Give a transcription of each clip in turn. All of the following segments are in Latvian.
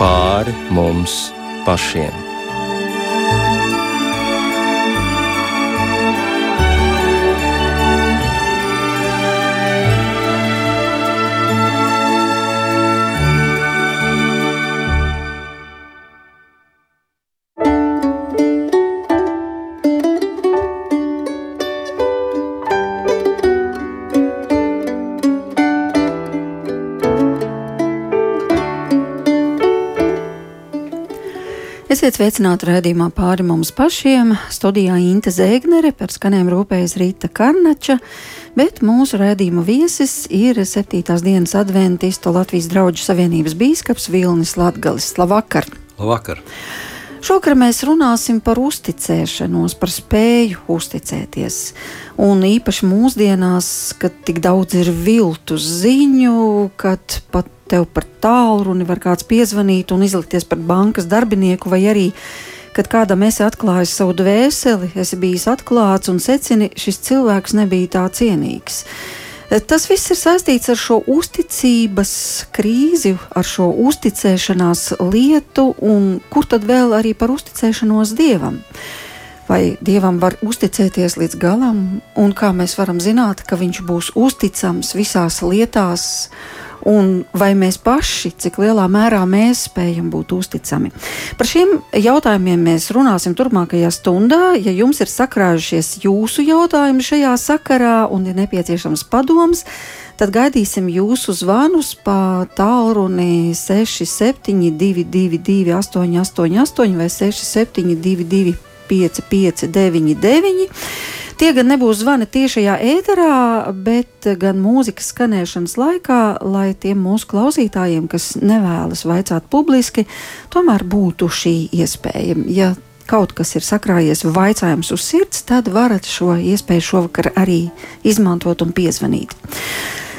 pāri mums pašiem. Sveicināti redzējumā pāri mums pašiem. Studijā Inte Zēgnere par skanēm rūpējas Rīta Karnača, bet mūsu redzējuma viesis ir 7. dienas adventistu Latvijas draugu savienības bīskaps Vilnis Latgalis. Labvakar! Labvakar! Šokar mēs runāsim par uzticēšanos, par spēju uzticēties. Un īpaši mūsdienās, kad tik daudz ir viltu ziņu, kad pat tev par tālruni var kāds piezvanīt un izlikties par bankas darbinieku, vai arī, kad kādam esi atklājis savu dvēseli, esi bijis atklāts un secini, šis cilvēks nebija tā cienīgs. Tas viss ir saistīts ar šo uzticības krīzi, ar šo uzticēšanās lietu, un kur tad vēl arī par uzticēšanos dievam? Vai dievam var uzticēties līdz galam, un kā mēs varam zināt, ka viņš būs uzticams visās lietās, un vai mēs paši, cik lielā mērā mēs spējam būt uzticami. Par šiem jautājumiem mēs runāsim turpmākajā stundā. Ja jums ir sakrājušies jūsu jautājumi šajā sakarā un ir nepieciešams padoms, tad gaidīsim jūsu zvanus pa tālruni 6722, 888 vai 672, 559. Tie gan nebūs zvani tiešajā ēterā, bet gan mūzikas skanēšanas laikā, lai tiem mūsu klausītājiem, kas nevēlas vaicāt publiski, tomēr būtu šī iespēja. Ja kaut kas ir sakrājies vaicājums uz sirds, tad varat šo iespēju šovakar arī izmantot un piezvanīt.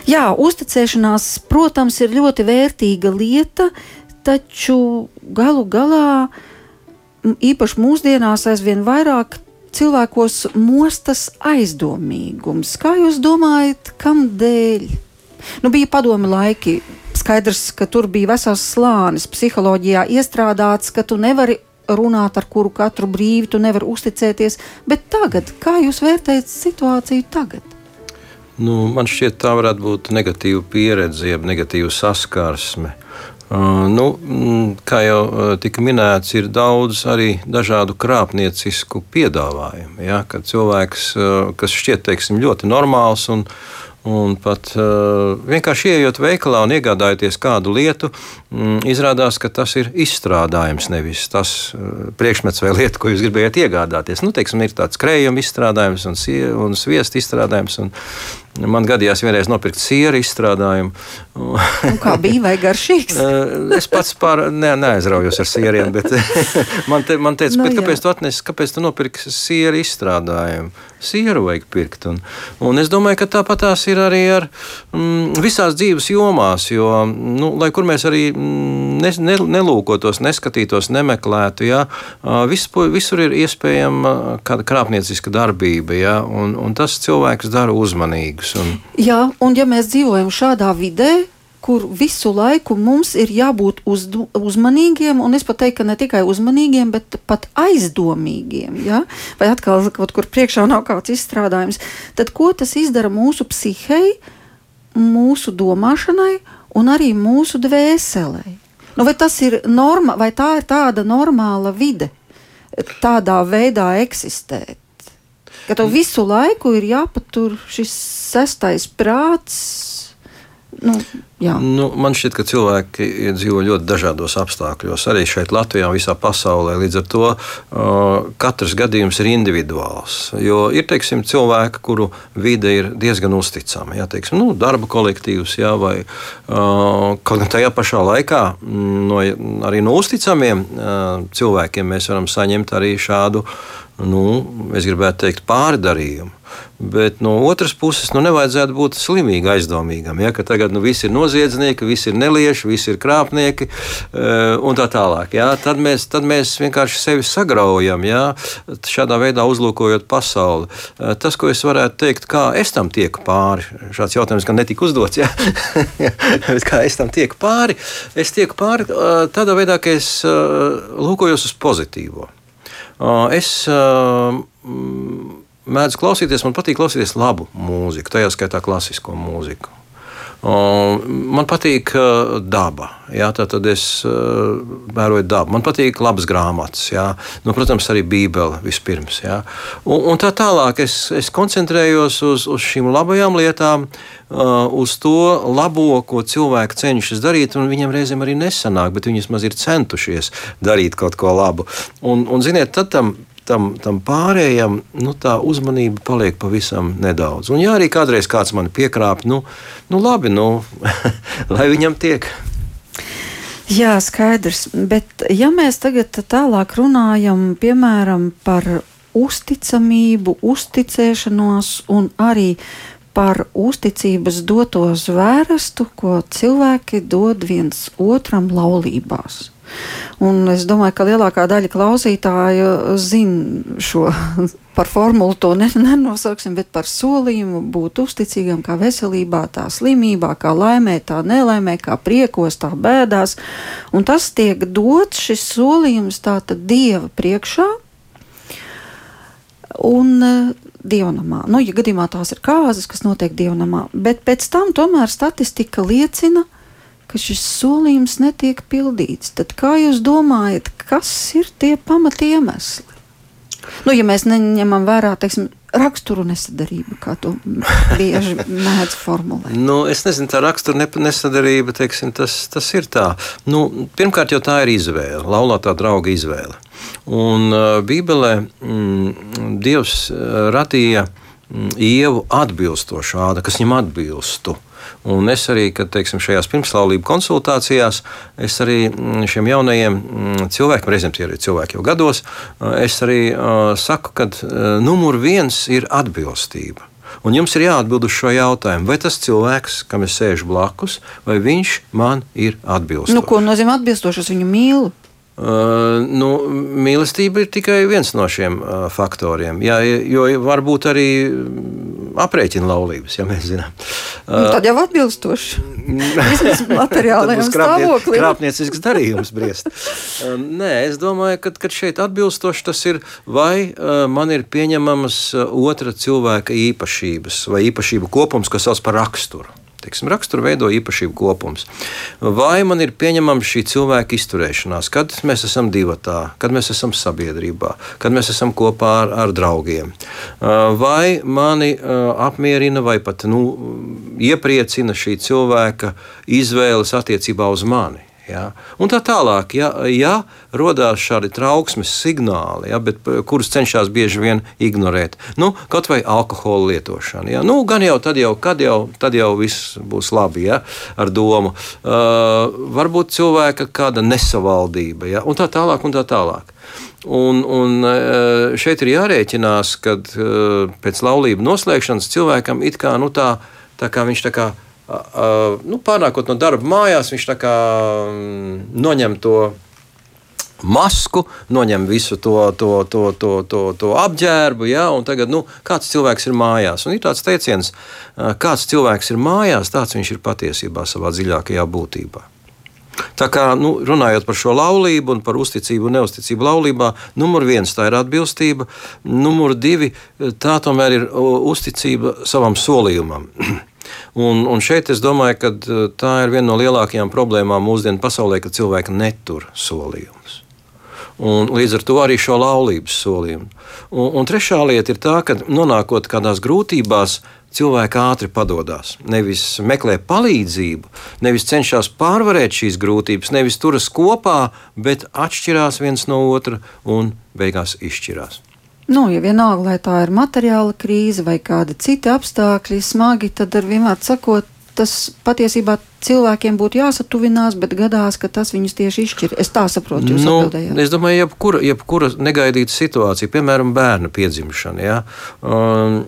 Jā, uzticēšanās, protams, ir ļoti vērtīga lieta, taču galu galā, īpaši mūsdienās, aizvien vairāk cilvēkos mostas aizdomīgums. Kā jūs domājat, kam dēļ? Nu, bija padomi laiki. Skaidrs, ka tur bija vesels slānis psiholoģijā iestrādāts, ka tu nevari runāt ar kuru katru brīvi, tu nevari uzticēties. Bet tagad, kā jūs vērtējat situāciju tagad? Nu, man šķiet, tā varētu būt negatīva pieredze, jeb negatīva saskarsme. Uh, nu, mm, kā jau uh, tika minēts, ir daudz arī dažādu krāpniecisku piedāvājumu. Ja, kad cilvēks, uh, kas šķiet teiksim, ļoti normāls un, un pat uh, vienkārši ienākot veikalā un iegādājoties kādu lietu, mm, izrādās, ka tas ir izstrādājums, nevis tas uh, priekšmets vai lieta, ko jūs gribējāt iegādāties. Nu, teiksim, ir tāds krējuma izstrādājums un, un sviesta izstrādājums. Un, Man gadījās vienreiz nopirkt sieru izstrādājumu. kā bija, vai garšīgs? Eh, es pats pār, ne, neaizraujos ar sieriem, bet man, te, man teica, no, nu, kāpēc, tu atnesi, kāpēc tu nopirksi sieru izstrādājumu? Sieru vajag pirkt. Un, un es domāju, ka tāpat tās ir arī ar mm, visās dzīves jomās, jo, nu, lai kur mēs arī mm, ne, ne, nelūkotos, neskatītos, nemeklētu, ja, vis, visur ir iespējama kāda krāpnieciska darbība, ja, un, un tas cilvēks dara uzmanīgi vajadzīgas. Un... Jā, un ja mēs dzīvojam šādā vidē, kur visu laiku mums ir jābūt uz, uzmanīgiem, un es pat teiktu, ka ne tikai uzmanīgiem, bet pat aizdomīgiem. Ja? Vai atkal kaut kur priekšā nav kāds izstrādājums, tad ko tas izdara mūsu psihei, mūsu domāšanai un arī mūsu dvēselē? Nu, vai ir norma, vai tā ir tāda normāla vide, tādā veidā eksistēt? Ka tev visu laiku ir jāpatur šis sestais prāts. Nu, jā. nu, man šķiet, ka cilvēki dzīvo ļoti dažādos apstākļos. Arī šeit, Latvijā, visā pasaulē. Līdz ar to uh, katrs gadījums ir individuāls. Jo ir teiksim, cilvēki, kuru vide ir diezgan uzticama. Jā, teiksim, nu, darba kolektīvs, jā, vai uh, kaut gan tajā pašā laikā mm, no, arī no uzticamiem uh, cilvēkiem mēs varam saņemt arī šādu nu, es gribētu teikt, pārdarījumu. Bet no otras puses, nu, nevajadzētu būt slimīgi aizdomīgam. Ja, ka tagad nu, viss ir noziedznieki, viss ir nelieši, viss ir krāpnieki uh, un tā tālāk. Ja. Tad, mēs, tad mēs vienkārši sevi sagraujam, ja, šādā veidā uzlūkojot pasauli. Uh, tas, ko es varētu teikt, kā es tam tieku pāri, šāds jautājums gan netika uzdots, ja. bet kā es tam tieku pāri, es tieku pāri uh, tādā veidā, ka es lūkojos uz pozitīvo. Uh, es uh, mēdzu klausīties, man patīk klausīties labu mūziku, tajā skaitā klasisko mūziku. Man patīk daba. Jā, tad es vēroju dabu. Man patīk labas grāmatas. Jā. Nu, protams, arī Bībele vispirms. Jā. Un, un tā tālāk es, es koncentrējos uz, uz šīm labajām lietām, uz to labo, ko cilvēki cenšas darīt. Viņam reizēm arī nesanāk, bet viņi vismaz ir centušies darīt kaut ko labu. Un, un ziniet, tad tam tam, tam pārējam nu, tā uzmanība paliek pavisam nedaudz. Un, ja arī kādreiz kāds man piekrāp, nu, nu labi, nu, lai viņam tiek. Jā, skaidrs. Bet, ja mēs tagad tālāk runājam, piemēram, par uzticamību, uzticēšanos un arī par uzticības doto zvērstu, ko cilvēki dod viens otram laulībās. Un es domāju, ka lielākā daļa klausītāju zina šo par formulu, to nenosauksim, bet par solījumu būt uzticīgam kā veselībā, tā slimībā, kā laimē, tā nelaimē, kā priekos, tā bēdās. Un tas tiek dots šis solījums tātad Dieva priekšā. Un uh, dievnamā. Nu, ja gadījumā tās ir kāzas, kas notiek dievnamā, bet pēc tam tomēr statistika liecina, ka ka šis solījums netiek pildīts. Tad kā jūs domājat, kas ir tie pamatiemesli? Nu, ja mēs neņemam vērā teiksim, raksturu nesadarību, kā to bieži mēdz formulēt. Nu, es nezinu, tā rakstura nesadarība, teiksim, tas, tas ir tā. Nu, pirmkārt, jau tā ir izvēle, laulātā drauga izvēle. Un uh, Bībelē mm, Dievs uh, radīja mm, ievu atbilstošu ādu, kas viņam atbilstu. Uh, Un es arī, kad teiksim, šajās pirmslaulību konsultācijās, es arī mm, šiem jaunajiem mm, cilvēkiem, reizēm tie ir cilvēki jau gados, es arī saku, ka numur viens ir atbilstība. Un jums ir jāatbild uz šo jautājumu, vai tas cilvēks, kam es sēžu blakus, vai viņš man ir atbilstošs. Nu, ko nozīmē atbilstošs? Viņu mīlu. Uh, nu, mīlestība ir tikai viens no šiem uh, faktoriem. Jā, jo var būt arī aprēķina laulības, ja mēs zinām. Nu, tad jau atbilstoši materiālajam stāvoklim. Krāpniecisks darījums briest. Um, nē, es domāju, ka, ka šeit atbilstoši tas ir, vai uh, man ir pieņemamas uh, otra cilvēka īpašības vai īpašību kopums, kas sauc par raksturu teiksim, raksturu veido īpašību kopums. Vai man ir pieņemama šī cilvēka izturēšanās, kad mēs esam divatā, kad mēs esam sabiedrībā, kad mēs esam kopā ar, ar draugiem? Vai mani apmierina vai pat nu, iepriecina šī cilvēka izvēles attiecībā uz mani? Ja? Un tā tālāk, ja, ja radās šādi trauksmes signāli, ja, bet, kurus cenšas bieži vien ignorēt, nu, kaut vai alkohola lietošana. Ja? Nu, gan jau tad, jau, kad jau, tad jau viss būs labi ja? ar domu. Uh, varbūt cilvēka kāda nesavaldība, ja? un tā tālāk. Un tā tālāk. Un, un šeit ir jārēķinās, ka pēc laulību noslēgšanas cilvēkam it kā, nu, tā, tā kā viņš tā kā nu, pārnākot no darba mājās, viņš kā mm, noņem to masku, noņem visu to, to, to, to, to, to apģērbu. Ja, tagad, nu, kāds cilvēks ir mājās? Un ir tāds teiciens, kāds cilvēks ir mājās, tāds viņš ir patiesībā savā dziļākajā būtībā. Tā kā nu, runājot par šo laulību un par uzticību un neusticību laulībā, numur viens tā ir atbilstība, numur divi tā tomēr ir uzticība savam solījumam. Un, un šeit es domāju, ka uh, tā ir viena no lielākajām problēmām mūsdienu pasaulē, ka cilvēki netur solījumus. Un līdz ar to arī šo laulības solījumu. Un, un trešā lieta ir tā, ka nonākot kādās grūtībās, cilvēki ātri padodas. Nevis meklē palīdzību, nevis cenšas pārvarēt šīs grūtības, nevis turas kopā, bet atšķirās viens no otra un beigās izšķirās. Nu, ja vienalga, lai tā ir materiāla krīze vai kādi citi apstākļi smagi, tad ar vienmēr sakot, tas patiesībā cilvēkiem būtu jāsatuvinās, bet gadās, ka tas viņus tieši izšķir. Es tā saprotu, jūs nu, atbildējāt. Es domāju, jebkura, jebkura negaidīta situācija, piemēram, bērna piedzimšana. Ja? Um,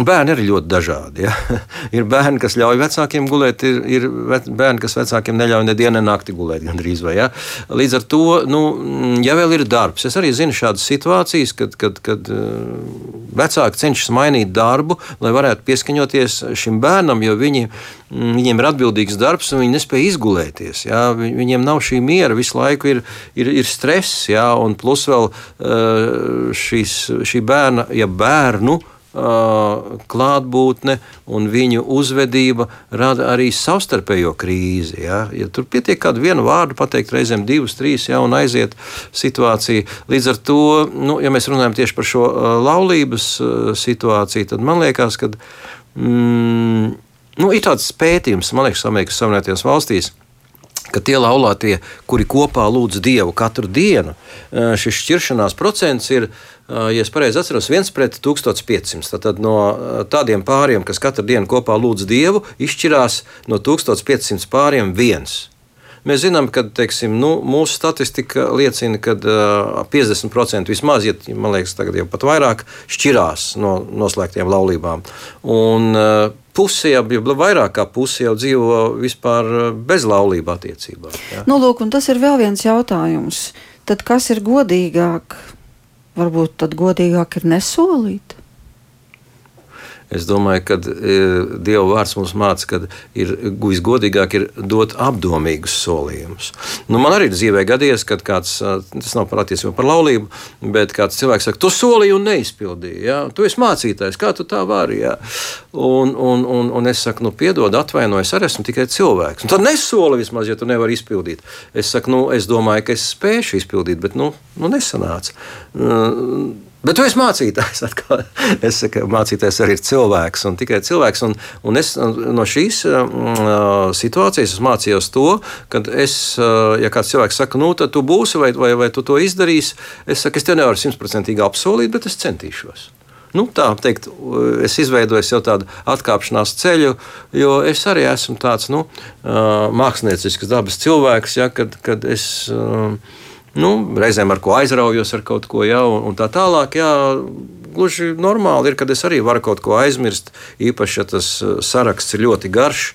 Bērni ir ļoti dažādi. Ja? ir bērni, kas ļauj vecākiem gulēt, ir, ir bērni, kas vecākiem neļauj ne dienu, ne nakti gulēt. Gandrīz, vai, ja? Līdz ar to, nu, ja vēl ir darbs, es arī zinu šādas situācijas, kad, kad, kad uh, vecāki cenšas mainīt darbu, lai varētu pieskaņoties šim bērnam, jo viņi, mm, viņiem ir atbildīgs darbs un viņi nespēja izgulēties. Ja? Viņiem nav šī miera, visu laiku ir, ir, ir stress, ja? un plus vēl uh, šīs, šī bērna, ja bērnu klātbūtne un viņu uzvedība rada arī savstarpējo krīzi. Ja, ja tur pietiek kādu vienu vārdu pateikt, reizēm divus, trīs, ja, un aiziet situācija. Līdz ar to, nu, ja mēs runājam tieši par šo laulības situāciju, tad man liekas, ka mm, nu, ir tāds pētījums, man liekas, Amerikas Savienotajās valstīs ka tie laulātie, kuri kopā lūdz Dievu katru dienu, šis šķiršanās procents ir ja es pareizi atceros, viens pret 1500. Tad no tādiem pāriem, kas katru dienu kopā lūdz Dievu, izšķirās no 1500 pāriem viens. Mēs zinām, ka teiksim, nu, mūsu statistika liecina, ka uh, 50% vismaz, ja man liekas, tagad jau pat vairāk, šķirās no noslēgtiem laulībām. Un uh, puse, jau vairāk kā puse jau dzīvo vispār bez laulību attiecībām. Nu, lūk, tas ir vēl viens jautājums. Tad kas ir godīgāk? varbūt tad godīgāk ir nesolīt. Es domāju, ka e, Dieva vārds mums māca, ka ir visgodīgāk ir dot apdomīgus solījumus. Nu, man arī dzīvē gadījies, kad kāds, tas nav par attiecību par laulību, bet kāds cilvēks saka, tu solīji un neizpildīji. Ja? Tu esi mācītājs, kā tu tā vari? Ja? Un, un, un, un es saku, nu, piedod, atvainojos, arī esmu tikai cilvēks. Un tad nesoli vismaz, ja tu nevari izpildīt. Es saku, nu, es domāju, ka es spēšu izpildīt, bet nu, nu nesanāca. Uh, Bet tu esi mācītājs. Atkal. Es saku, mācītājs arī ir cilvēks un tikai cilvēks. Un, un es no šīs uh, situācijas mācījos to, ka es, uh, ja kāds cilvēks saka, nu, tad tu būsi vai, vai, vai tu to izdarīsi, es saku, es te nevaru simtprocentīgi apsolīt, bet es centīšos. Nu, tā teikt, es izveidoju jau tādu atkāpšanās ceļu, jo es arī esmu tāds nu, uh, māksliniecisks dabas cilvēks, ja, kad, kad es. Uh, nu, reizēm ar ko aizraujos, ar kaut ko jau un tā tālāk. Jā, gluži normāli ir, kad es arī varu kaut ko aizmirst, īpaši, ja tas uh, saraksts ir ļoti garš.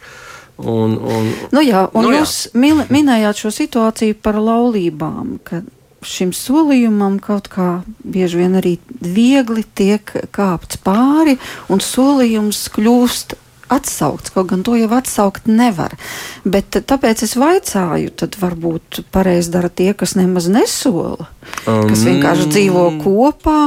Un, un, nu jā, un nu jūs jā. minējāt šo situāciju par laulībām, ka šim solījumam kaut kā bieži vien arī viegli tiek kāpts pāri, un solījums kļūst atsaukts, kaut gan to jau atsaukt nevar. Bet tāpēc es vaicāju, tad varbūt pareizi dara tie, kas nemaz nesola, um, kas vienkārši dzīvo kopā.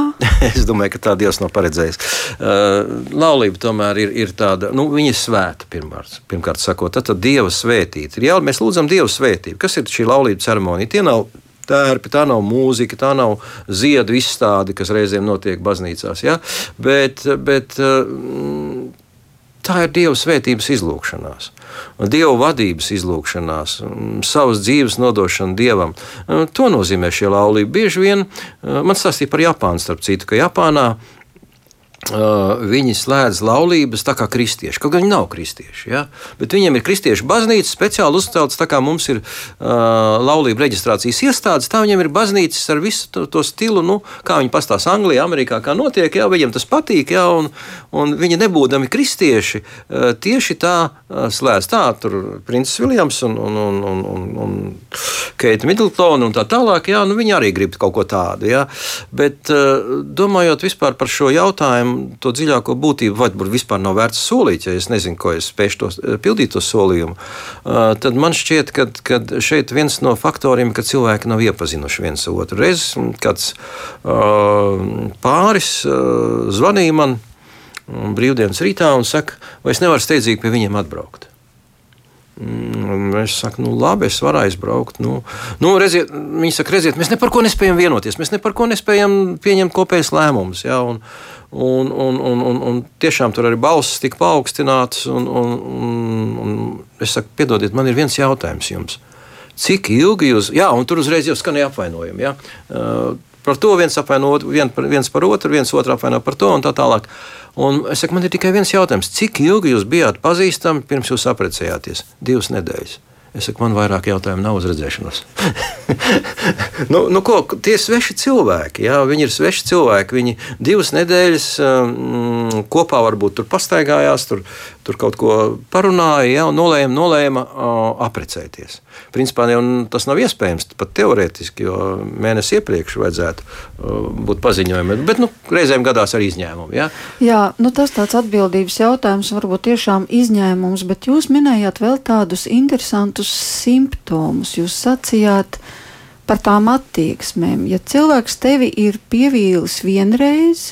es domāju, ka tā Dievs nav paredzējis. Uh, laulība tomēr ir, ir tāda, nu, viņa ir svēta pirmkārt, pirmkārt sakot, tad, tad Dieva svētīta. Jā, mēs lūdzam Dieva svētību. Kas ir šī laulība ceremonija? Tie nav tērpi, tā nav mūzika, tā nav ziedu izstāde, kas reizēm notiek baznīcās. Ja? Bet, bet uh, Tā ir Dieva svētības izlūkšanās, Dieva vadības izlūkšanās, savas dzīves nodošana Dievam. To nozīmē šie laulība. Bieži vien man stāstīja par Japānu, starp citu, ka Japānā Uh, viņi slēdz laulības tā kā kristieši. Kaut gan viņi nav kristieši. Ja? Bet viņiem ir kristiešu baznīca speciāli uzcelts, tā kā mums ir uh, laulību reģistrācijas iestādes. Tā viņiem ir baznīcas ar visu to, to stilu, nu, kā viņi pastāsta Anglijā, Amerikā, kā notiek. Ja? Viņiem tas patīk, ja? un, un viņi nebūdami kristieši uh, tieši tā uh, slēdz. Tā tur Princis Viljams un, un, un, un, un, un Keita Middletona un tā tālāk. Ja? Nu, viņi arī grib kaut ko tādu. Ja? Bet uh, domājot vispār par šo jautājumu to dziļāko būtību, varbūt vispār nav vērts solīt, ja es nezinu, ko es spēšu to, eh, pildīt to solījumu, uh, tad man šķiet, ka, ka šeit viens no faktoriem, ka cilvēki nav iepazinuši viens otru. Reiz kāds uh, pāris zvanīja man brīvdienas rītā un saka, vai es nevaru steidzīgi pie viņiem atbraukt. Mm, es saku, nu, labi, es varu aizbraukt. Nu, nu, redziet, viņi saka, redziet, mēs par ko nespējam vienoties, mēs par ko nespējam pieņemt kopējas lēmumus. Ja, un, un, un, un, un, un tiešām tur arī balss tika paaugstināts. Un, un, un, un es saku, piedodiet, man ir viens jautājums jums. Cik ilgi jūs, jā, un tur uzreiz jau skanēja apvainojumi. Ja? Uh, par to, viens apvaino otru, vien, viens par otru, viens otru apvaino par to un tā tālāk. Un es saku, man ir tikai viens jautājums. Cik ilgi jūs bijāt pazīstami pirms jūs apprecējāties? Divas nedēļas. Es saku, man vairāk jautājumu nav uz redzēšanos. nu, nu, ko, tie ir sveši cilvēki. Jā, viņi ir sveši cilvēki. Viņi divas nedēļas um, kopā varbūt tur pastaigājās, tur, tur kaut ko parunāja, jā, un nolēma, nolēma apprecēties. Principā jau tas nav iespējams pat teorētiski, jo mēnesi iepriekš vajadzētu būt paziņojumam. Bet nu, reizēm gadās arī izņēmumi. Jā, jā nu, tas tāds atbildības jautājums, varbūt tiešām izņēmums, bet jūs minējāt vēl tādus interesantus simptomus. Jūs sacījāt par tām attieksmēm. Ja cilvēks tevi ir pievīlis vienreiz,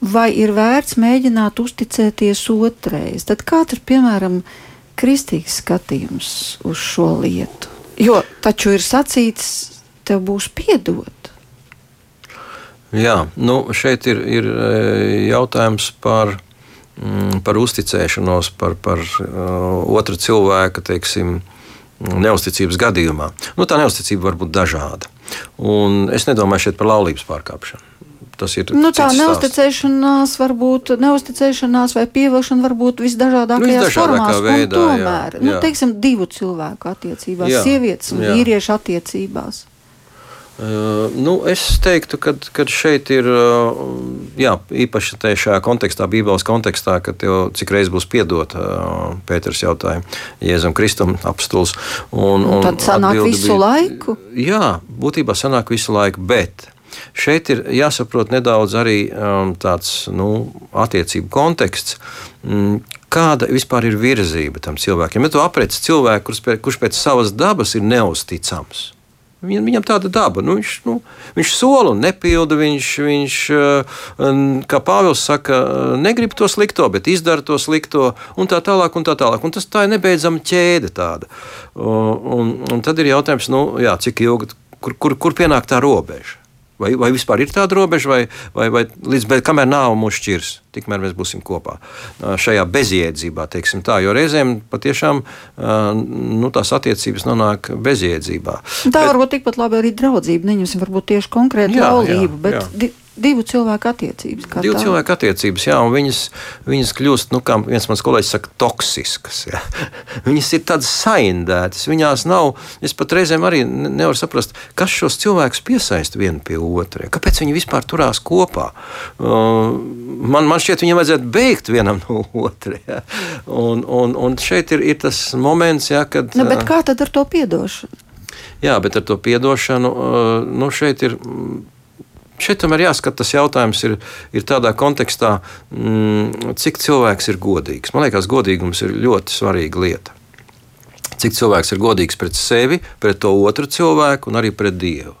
vai ir vērts mēģināt uzticēties otrais. Tad kāds ir piemēram kristīgs skatījums uz šo lietu? Jo taču ir sacīts, tev būs piedot. Jā, nu šeit ir, ir e, jautājums par, mm, par uzticēšanos, par, par uh, otru cilvēku teiksim, neusticības gadījumā. Nu, tā neusticība var būt dažāda. Un es nedomāju šeit par laulības pārkāpšanu. Tas ir nu, tā neusticēšanās, varbūt neusticēšanās vai pievilkšana var būt visdažādākajās nu, formās. Veidā, tomēr, jā, jā. Nu, teiksim, divu cilvēku attiecībās, jā, sievietes un jā. vīriešu attiecībās. Uh, nu, es teiktu, ka šeit ir uh, jā, īpaši šajā kontekstā, Bībeles kontekstā, kad jau cik reizes būs piedot uh, Pēters jautājumu Jēzum Kristum apstuls. Un, un, un tad sanāk visu bija, laiku? Jā, būtībā sanāk visu laiku, bet Šeit ir jāsaprot nedaudz arī um, tāds nu, attiecību konteksts. Mm, kāda vispār ir virzība tam cilvēkam? Ja tu apreci cilvēku, kurš pēc, kurš pēc savas dabas ir neusticams, Viņam, viņam tāda daba. Nu, viņš, nu, viņš sola un nepilda. Viņš, viņš, uh, kā Pāvils saka, negrib to slikto, bet izdara to slikto, un tā tālāk. Un tā, tālāk. Un tas tā ir nebeidzama ķēde. Tāda. Un, un tad ir jautājums, nu, jā, cik ilgi, kur, kur, kur pienāk tā robeža? Vai, vai vispār ir tāda robeža, vai, vai, vai līdz bet, kamēr nav mūsu šķirs, tikmēr mēs būsim kopā šajā bezjēdzībā, teiksim tā. Jo reizēm patiešām nu, tās attiecības nonāk bezjēdzībā. Tā bet, varbūt tikpat labi arī draudzība, neņemsim varbūt tieši konkrēti laulību, bet jā divu cilvēku attiecības. Divu tā. cilvēku attiecības, jā, un viņas, viņas kļūst, nu, kā viens mans kolēģis saka, toksiskas. Jā. Viņas ir tādas saindētas, viņās nav. Es pat reizēm arī nevaru saprast, kas šos cilvēkus piesaista vienu pie otra. Kāpēc viņi vispār turās kopā? Uh, man, man šķiet, viņiem vajadzētu beigt vienam no otra. Jā. Un, un, un šeit ir, ir tas moments, jā, kad. Nu, kā tad ar to piedošanu? Jā, bet ar to piedošanu uh, nu, šeit ir Šeit tomēr jāskatās, tas jautājums ir, ir tādā kontekstā, mm, cik cilvēks ir godīgs. Man liekas, godīgums ir ļoti svarīga lieta. Cik cilvēks ir godīgs pret sevi, pret to otru cilvēku un arī pret Dievu.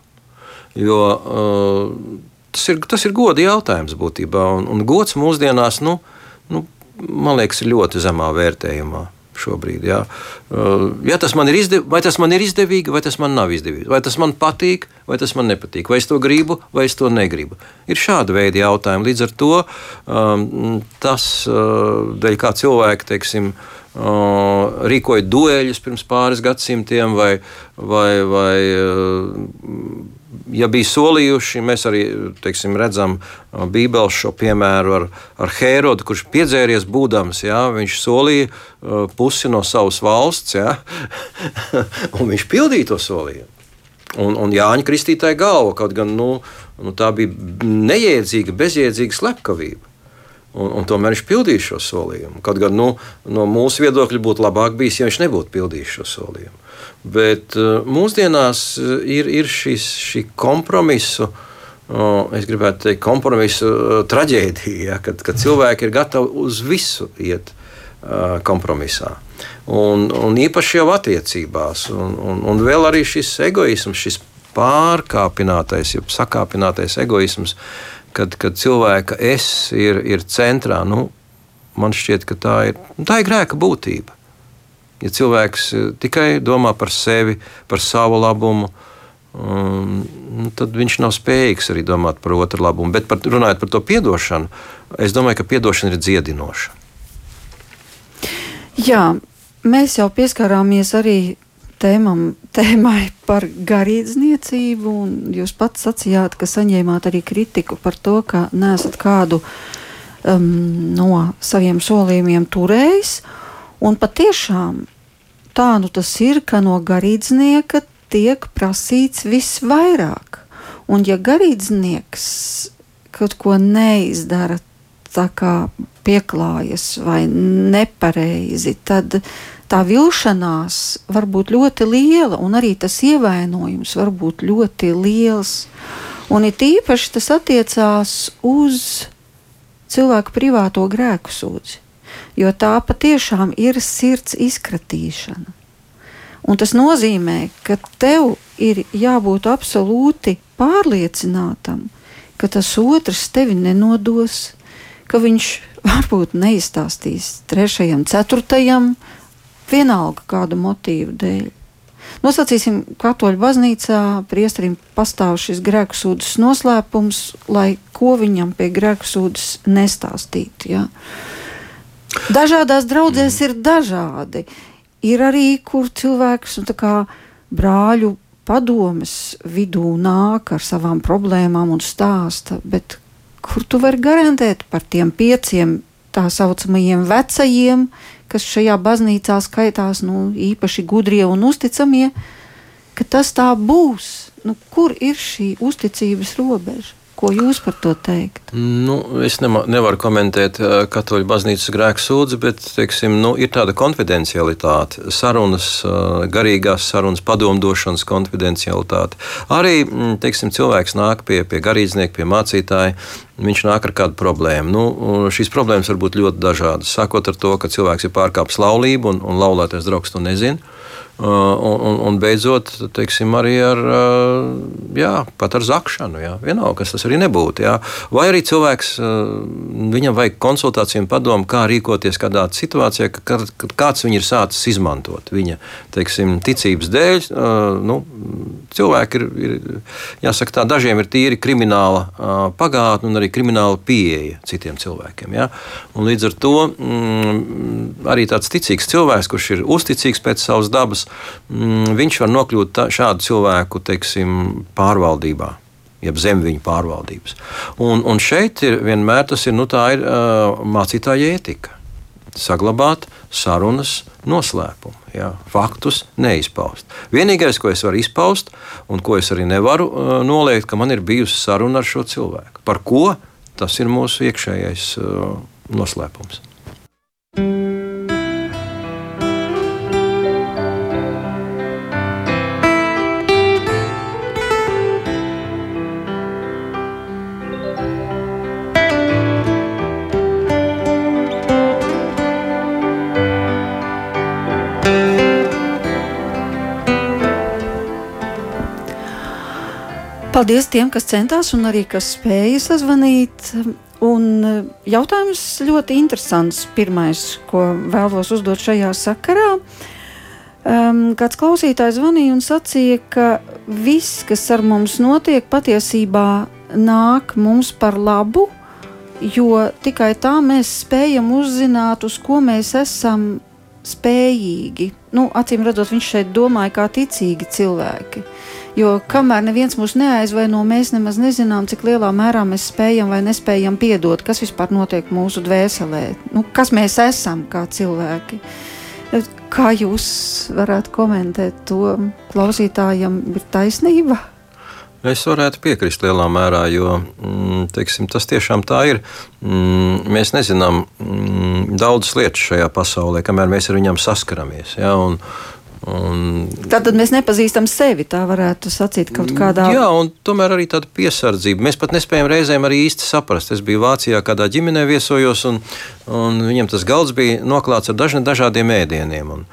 Jo uh, tas, ir, tas ir goda jautājums būtībā, un, un gods mūsdienās, nu, nu, man liekas, ir ļoti zemā vērtējumā šobrīd. Jā. Uh, ja tas man ir izdevīgi, vai tas man ir izdevīgi, vai tas man nav izdevīgi, vai tas man patīk, vai tas man nepatīk, vai es to gribu, vai es to negribu. Ir šāda veida jautājumi. Līdz ar to um, tas, uh, dēļ kā cilvēki, teiksim, uh, rīkoja dueļus pirms pāris gadsimtiem, vai, vai, vai ja bija solījuši, mēs arī teiksim, redzam Bībeles šo piemēru ar, ar Hērodu, kurš piedzēries būdams, jā, viņš solīja pusi no savas valsts, jā, un viņš pildīja to solījumu. Un, un Jāņa Kristītāja galva, kaut gan nu, nu, tā bija neiedzīga, bezjēdzīga slepkavība. Un, un tomēr viņš pildīja šo solījumu. Kaut gan nu, no mūsu viedokļa būtu labāk bijis, ja viņš nebūtu pildījis šo solījumu. Bet uh, mūsdienās uh, ir, ir šis, šī kompromisu. Es gribētu teikt, kompromisu traģēdija, ja, kad, kad cilvēki ir gatavi uz visu iet kompromisā. Un, un īpaši jau attiecībās. Un, un, un vēl arī šis egoisms, šis pārkāpinātais, jeb sakāpinātais egoisms, kad, kad cilvēka es ir, ir centrā. Nu, man šķiet, ka tā ir, tā ir grēka būtība. Ja cilvēks eh, tikai domā par sevi, par savu labumu, um, tad viņš nav spējīgs arī domāt par otru labumu. Bet par, runājot par to atdošanu, es domāju, ka atdošana ir dziedinoša. Jā, mēs jau pieskārāmies arī tēmam, tēmai par garīdzniecību. Jūs pats sacījāt, ka saņēmāt arī kritiku par to, ka nesat kādu um, no saviem solījumiem turējis. Un patiešām tā nu tas ir, ka no garīdznieka tiek prasīts visvairāk. Un ja garīdznieks kaut ko neizdara tā kā pieklājas vai nepareizi, tad tā vilšanās var būt ļoti liela, un arī tas ievainojums var būt ļoti liels. Un it īpaši tas attiecās uz cilvēku privāto grēku sūdzi, jo tā patiešām ir sirds izkratīšana. Un tas nozīmē, ka tev ir jābūt absolūti pārliecinātam, ka tas otrs tevi nenodos, ka viņš varbūt neizstāstīs trešajam, ceturtajam, vienalga kādu motīvu dēļ. Nosacīsim, katoļu baznīcā priesterim pastāv šis grēku sūdzes noslēpums, lai ko viņam pie grēku sūdzes nestāstītu. Ja? Dažādās draudzēs ir dažādi. Ir arī, kur cilvēks nu, kā brāļu padomes vidū nāk ar savām problēmām un stāsta, bet kur tu vari garantēt par tiem pieciem tā saucamajiem vecajiem, kas šajā baznīcā skaitās nu, īpaši gudrie un uzticamie, ka tas tā būs. Nu, kur ir šī uzticības robeža? Ko jūs par to teikt? Nu, es nema, nevaru komentēt uh, katoļu baznīcas grēku sūdzi, bet teiksim, nu, ir tāda konfidencialitāte, sarunas, uh, garīgās sarunas, padomdošanas konfidencialitāte. Arī mm, teiksim, cilvēks nāk pie, pie garīdznieka, pie mācītāja. Viņš nāk ar kādu problēmu. Nu, šīs problēmas var būt ļoti dažādas. Sākot ar to, ka cilvēks ir pārkāpis laulību un, un laulātais draugs to nezina. Uh, un, un, un beidzot, teiksim, arī ar, uh, jā, ar zakšanu. Jā. Vienalga, kas tas arī nebūtu. Jā. Vai arī cilvēks, uh, viņam vajag konsultāciju un padomu, kā rīkoties kādā situācijā, kad, kad kāds viņu ir sācis izmantot viņa teiksim, ticības dēļ. Nu, cilvēki ir, ir, jāsaka, tā, dažiem ir tīri krimināla pagātne un arī krimināla pieeja citiem cilvēkiem. Jā. Un līdz ar to mm, arī tāds ticīgs cilvēks, kurš ir uzticīgs pēc savas dabas, viņš var nokļūt tā, šādu cilvēku teiksim, pārvaldībā. Jeb zem viņa pārvaldības. Un, un šeit ir vienmēr tas ir, nu, ir uh, mācītāja ētika. Saglabāt sarunas noslēpumu, jā, faktus neizpaust. Vienīgais, ko es varu izpaust, un ko es arī nevaru uh, noliegt, ka man ir bijusi saruna ar šo cilvēku. Par ko tas ir mūsu iekšējais uh, noslēpums. Paldies tiem, kas centās un arī kas spēja sazvanīt. Un eh, jautājums ļoti interesants. Pirmais, ko vēlos uzdot šajā sakarā. Um, kāds klausītājs zvanīja un sacīja, ka viss, kas ar mums notiek, patiesībā nāk mums par labu, jo tikai tā mēs spējam uzzināt, uz ko mēs esam spējīgi. Nu, acīm redzot, viņš šeit domāja kā ticīgi cilvēki. Jo kamēr neviens mūs neaizvaino, mēs nemaz nezinām, cik lielā mērā mēs spējam vai nespējam piedot, kas vispār notiek mūsu dvēselē, nu, kas mēs esam kā cilvēki. Kā jūs varētu komentēt to? Klausītājam ir taisnība. Es varētu piekrist lielā mērā, jo mm, teiksim, tas tiešām tā ir. Mm, mēs nezinām mm, daudzas lietas šajā pasaulē, kamēr mēs ar viņām saskaramies. Ja, un, Un, Tātad mēs nepazīstam sevi, tā varētu sacīt kaut kādā veidā. Jā, un tomēr arī tāda piesardzība. Mēs pat nespējam reizēm arī īsti saprast. Es biju Vācijā, kādā ģimenē viesojos, un, un viņiem tas galds bija noklāts ar dažne, dažādiem ēdieniem. Un,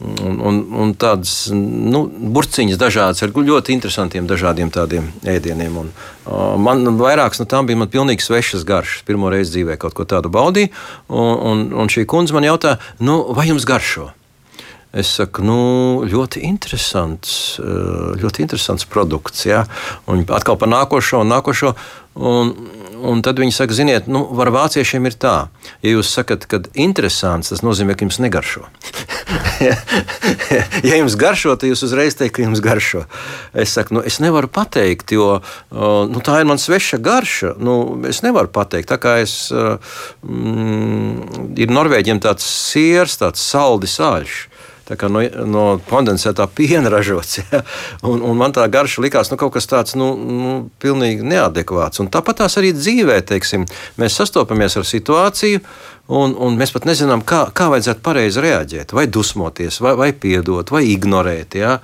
un, un, un tādas nu, burciņas dažādas ar ļoti interesantiem dažādiem tādiem ēdieniem. Un, uh, man vairākas no tām bija pilnīgi svešas garšas. Pirmo reizi dzīvē kaut ko tādu baudīju, un, un, un šī kundze man jautā, nu, vai jums garšo? Es saku, nu, ļoti interesants, ļoti interesants produkts. Ja? Un atkal par nākošo un nākošo. Un, un tad viņi saka, ziniet, nu, ar vāciešiem ir tā, ja jūs sakat, ka interesants, tas nozīmē, ka jums negaršo. ja jums garšo, tad jūs uzreiz teikt, ka jums garšo. Es saku, nu, es nevaru pateikt, jo nu, tā ir man sveša garša. Nu, es nevaru pateikt, tā kā es. Mm, ir Norvēģiem tāds siers, tāds saldi sāļš no, no kondensētā piena ražots. Ja? Un, un man tā garša likās nu, kaut kas tāds nu, nu, pilnīgi neadekvāts. Un tāpat tās arī dzīvē, teiksim, mēs sastopamies ar situāciju. Un, un mēs pat nezinām, kā, kā vajadzētu pareizi reaģēt, vai dusmoties, vai, vai piedot, vai ignorēt. Ja?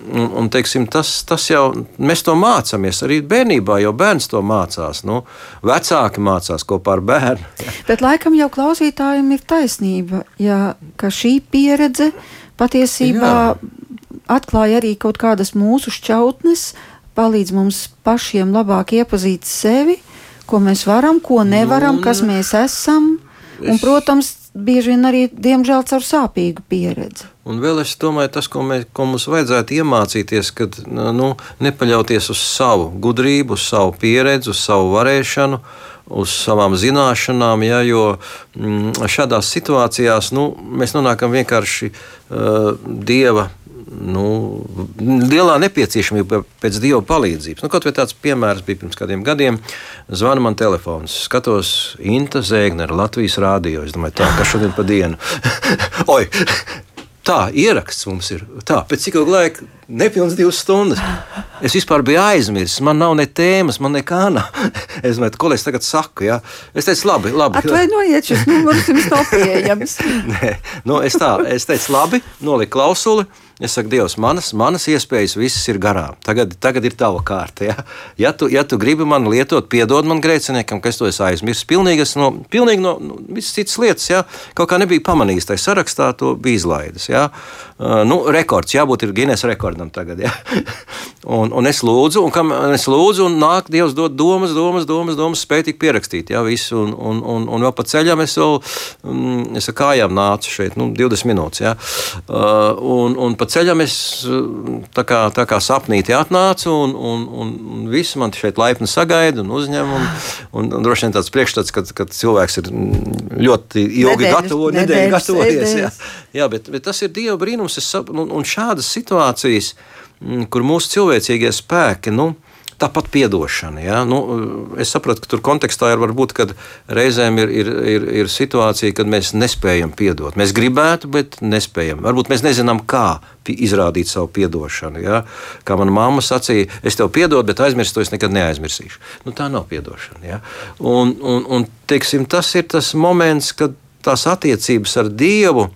Un, un, teiksim, tas, tas jau mēs to mācāmies arī bērnībā, jo bērns to mācās. Nu, vecāki mācās kopā ar bērnu. Bet laikam jau klausītājiem ir taisnība, ja, ka šī pieredze patiesībā Jā. atklāja arī kaut kādas mūsu šķautnes, palīdz mums pašiem labāk iepazīt sevi, ko mēs varam, ko nevaram, nu, kas mēs esam. Un, protams, bieži vien arī, diemžēl, caur sāpīgu pieredzi. Un vēl es domāju, tas, ko, mēs, ko mums vajadzētu iemācīties, kad nu, nepaļauties uz savu gudrību, uz savu pieredzi, uz savu varēšanu, uz savām zināšanām, ja, jo mm, šādās situācijās nu, mēs nonākam vienkārši uh, dieva nu, lielā nepieciešamība pēc dieva palīdzības. Nu, kaut vai tāds piemērs bija pirms kādiem gadiem. Zvana man telefons, skatos, Inta Zēgnera, Latvijas rādio. Es domāju, tā, kas šodien pa dienu? Oi! Tā ieraksts mums ir. Tā, pēc cik ilga laika? Nepilns divas stundas. Es vispār biju aizmirsis. Man nav ne tēmas, man nekā nav. Es domāju, ko es tagad saku. Ja? Es teicu, labi, labi. Atvainojiet, šis numurs jums nav pieejams. Nē, nu, es tā, es teicu, labi, noliku klausuli. Es saku, Dievs, manas, manas iespējas visas ir garām. Tagad, tagad ir tava kārta. Ja, ja, tu, ja tu gribi man lietot, piedod man grēciniekam, ka es to esmu aizmirsis. Pilnīgi, no, pilnīgi no nu, visas citas lietas, ja, kaut kā nebija pamanījis tajā sarakstā, to bija izlaidis. Ja. Uh, nu, rekords, jābūt ir Guinness rekordam tagad. Ja. un, un es lūdzu, un kam es lūdzu, un nāk Dievs dod domas, domas, domas, domas spēj tik pierakstīt. Ja, visu, un, un, un, un vēl pa ceļam es vēl, um, es ar kājām nācu šeit, nu, 20 minūtes. Ja. Uh, un, un pa ceļam es tā kā, tā kā sapnīti atnācu, un, un, un visi man šeit laipni sagaida un uzņem. Un, un, un droši vien tāds priekšstats, ka, ka cilvēks ir ļoti ilgi nedēļas, gatavo, nedēļas, nedēļas gatavojies. Jā, jā bet, bet tas ir Dieva brīnums. Es, un, un šādas situācijas, kur mūsu cilvēcīgie spēki. Nu, Tāpat atdošana. Ja? Nu, es saprotu, ka tur kontekstā ir varbūt, kad reizēm ir, ir, ir, ir situācija, kad mēs nespējam piedot. Mēs gribētu, bet nespējam. Varbūt mēs nezinām, kā izrādīt savu atdošanu. Ja? Kā manā mamma sacīja, es tev piedodu, bet aizmirst to es nekad neaizmirsīšu. Nu, tā nav atdošana. Ja? Un, un, un teiksim, tas ir tas moments, kad tās attiecības ar Dievu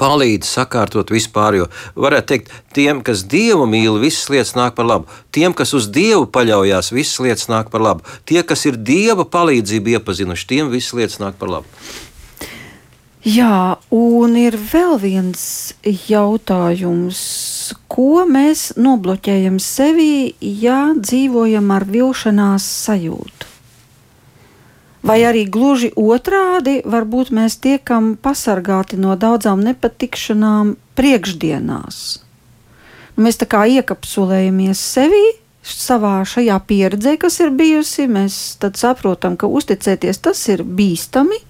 palīdz sakārtot vispār. Jo varētu teikt, tiem, kas dievu mīl, visas lietas nāk par labu. Tiem, kas uz dievu paļaujas, visas lietas nāk par labu. Tie, kas ir dieva palīdzību iepazinuši, tiem visas lietas nāk par labu. Jā, un ir vēl viens jautājums, ko mēs nobloķējam sevi, ja dzīvojam ar vilšanās sajūtu? Vai arī gluži otrādi, varbūt mēs tiekam pasargāti no daudzām nepatikšanām priekšdienās. Nu, mēs tā kā iekapsulējamies sevi, savā šajā pieredzē, kas ir bijusi, mēs saprotam, ka uzticēties tas ir bīstami.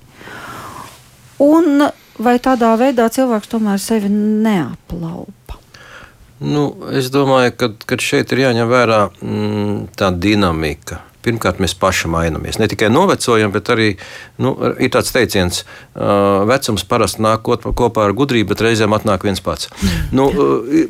Un vai tādā veidā cilvēks tomēr sevi neaplaupa? Nu, es domāju, ka šeit ir jāņem vērā mm, tā dinamika Pirmkārt, mēs paši mainamies. Ne tikai novecojam, bet arī nu, ir tāds teiciens, ka vecums parasti nāk kopā ar gudrību, bet reizēm atnāk viens pats. Nu,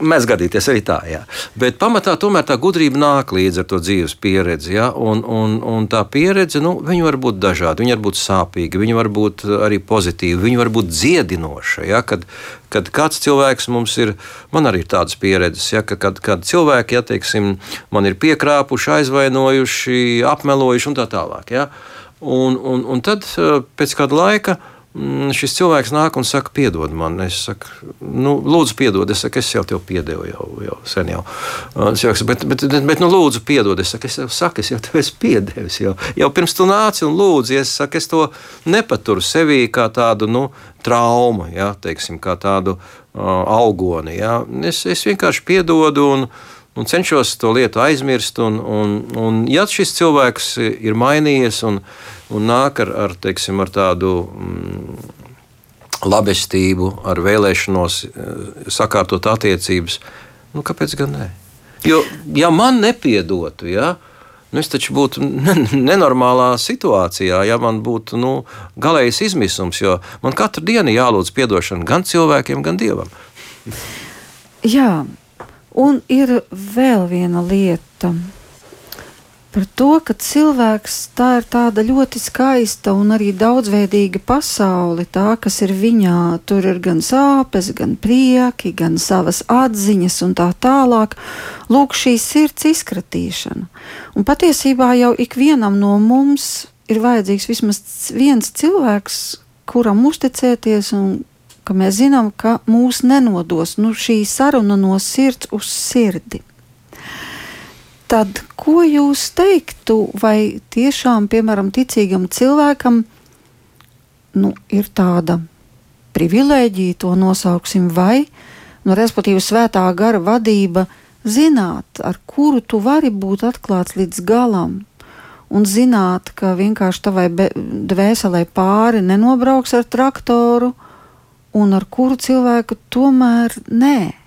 mēs gadīties arī tā, jā. Bet pamatā tomēr tā gudrība nāk līdz ar to dzīves pieredzi. Ja? Un, un, un tā pieredze nu, var būt dažāda. Viņa var būt sāpīga, viņa var būt arī pozitīva, viņa var būt dziedinoša. Ja? Kad, kad kāds cilvēks mums ir, man arī ir tādas pieredzes, ja, ka, kad, kad cilvēki, ja teiksim, man ir piekrāpuši, aizvainojuši, apmelojuši un tā tālāk. Ja. Un, un, un tad pēc kāda laika šis cilvēks nāk un saka, piedod man. Es saku, nu, lūdzu, piedod. Es saku, es jau tev piedevu jau, jau sen. Jau. Saku, bet, bet, bet, bet nu, lūdzu, piedod. Es saku, es jau, saku, es jau tev esmu piedevis. Jau, jau pirms tu nāci un lūdzi, es saku, es to nepaturu sevī kā tādu nu, traumu, ja, teiksim, kā tādu uh, augoni. Ja. Es, es vienkārši piedodu un, un cenšos to lietu aizmirst. Un, un, un ja šis cilvēks ir mainījies un, un nāk ar, ar, teiksim, ar tādu mm, labestību, ar vēlēšanos sakārtot attiecības. Nu, kāpēc gan ne? Jo, ja man nepiedotu, ja, Nu, es taču būtu nenormālā situācijā, ja man būtu nu, galējs izmisums, jo man katru dienu jālūdz atdošana gan cilvēkiem, gan dievam. Jā, un ir vēl viena lieta par to, ka cilvēks tā ir tāda ļoti skaista un arī daudzveidīga pasaule, tā, kas ir viņā. Tur ir gan sāpes, gan prieki, gan savas atziņas un tā tālāk. Lūk, šī sirds izkratīšana. Un patiesībā jau ikvienam no mums ir vajadzīgs vismaz viens cilvēks, kuram uzticēties un ka mēs zinām, ka mūs nenodos nu, šī saruna no sirds uz sirdi. Tad, ko jūs teiktu, vai tiešām, piemēram, ticīgam cilvēkam nu, ir tāda privilēģija, to nosauksim, vai, nu, respektīvi, svētā gara vadība, zināt, ar kuru tu vari būt atklāts līdz galam, un zināt, ka vienkārši tavai dvēselē pāri nenobrauks ar traktoru, un ar kuru cilvēku tomēr nē.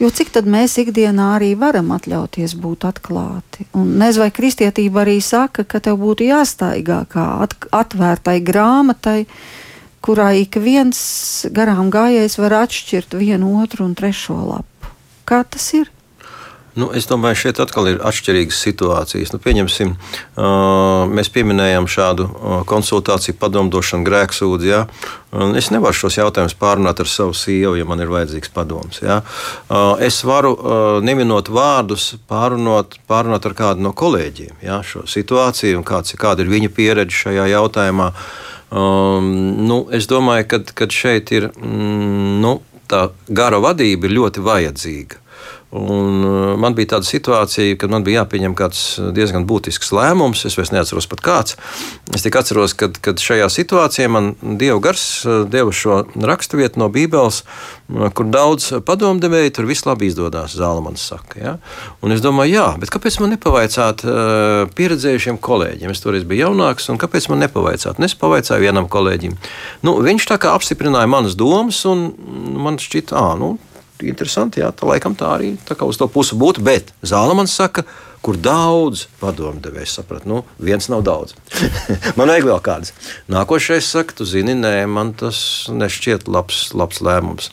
Jo cik tad mēs ikdienā arī varam atļauties būt atklāti? Un nezinu, vai kristietība arī saka, ka tev būtu jāstaigā kā at atvērtai grāmatai, kurā ik viens garām gājējs var atšķirt vienu, otru un trešo lapu. Kā tas ir? Nu, es domāju, šeit atkal ir atšķirīgas situācijas. Nu, pieņemsim, mēs pieminējām šādu konsultāciju, padomdošanu, grēksūdzi. Ja? Es nevaru šos jautājumus pārunāt ar savu sievu, ja man ir vajadzīgs padoms. Ja? Es varu, neminot vārdus, pārunot, pārunāt ar kādu no kolēģiem ja? šo situāciju un kāds, kāda ir viņa pieredze šajā jautājumā. Um, nu, es domāju, ka šeit ir mm, nu, tā gara vadība ļoti vajadzīga. Un uh, man bija tāda situācija, kad man bija jāpieņem kāds diezgan būtisks lēmums. Es vairs neatceros pat kāds. Es tikai atceros, ka šajā situācijā man Dieva gars uh, deva šo raksturvietu no Bībeles, kur daudz padomdevēju tur viss labi izdodas. Zālamans saka. Ja? Un es domāju, jā, bet kāpēc man nepavaicāt pieredzējušiem kolēģiem? Es toreiz biju jaunāks, un kāpēc man nepavaicāt? Un es pavaicāju vienam kolēģim. Nu, viņš tā kā apstiprināja manas domas, un man šķita, ah, nu, interesanti. Jā, tā laikam tā arī tā uz to pusi būtu. Bet Zālamans saka, kur daudz padomdevējs saprata, nu, viens nav daudz. man vajag vēl kāds. Nākošais saka, tu zini, nē, man tas nešķiet labs, labs lēmums.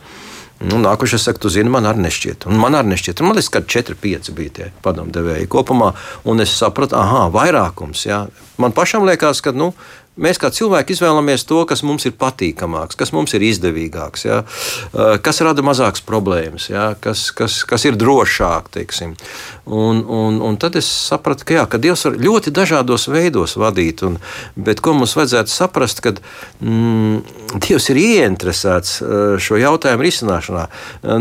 Nu, nākošais saka, tu zini, man arī nešķiet. Un man arī nešķiet. Un man liekas, ka 4, 5 bija tie padomdevēji kopumā. Un es sapratu, ah, vairākums. Jā. Man pašam liekas, ka nu, mēs kā cilvēki izvēlamies to, kas mums ir patīkamāks, kas mums ir izdevīgāks, ja? kas rada mazākas problēmas, ja? kas, kas, kas ir drošāk. Teiksim. Un, un, un tad es sapratu, ka, jā, ka Dievs var ļoti dažādos veidos vadīt, un, bet ko mums vajadzētu saprast, kad mm, Dievs ir ieinteresēts šo jautājumu risināšanā.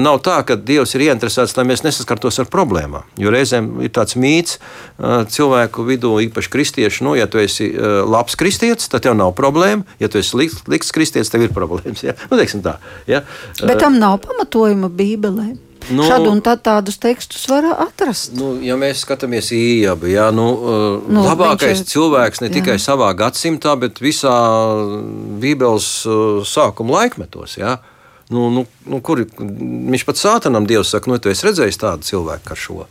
Nav tā, ka Dievs ir ieinteresēts, lai mēs nesaskartos ar problēmām. Jo reizēm ir tāds mīts cilvēku vidū, īpaši kristiešu, nu, ja tu esi labs kristietis, kristietis, tad tev nav problēma. Ja tu esi slikts kristietis, tev ir problēmas. Ja? Nu, tā, ja? Bet tam nav pamatojuma Bībelē. Nu, Šādu un tā, tādus tekstus var atrast. Nu, ja mēs skatāmies īņķi, ja, nu, nu, labākais ir, cilvēks ne jā. tikai savā gadsimtā, bet visā Bībeles sākuma laikmetos. Ja. Nu, nu, nu, kur viņš pat sātanam Dievs saka, nu, tu esi redzējis tādu cilvēku kā šo.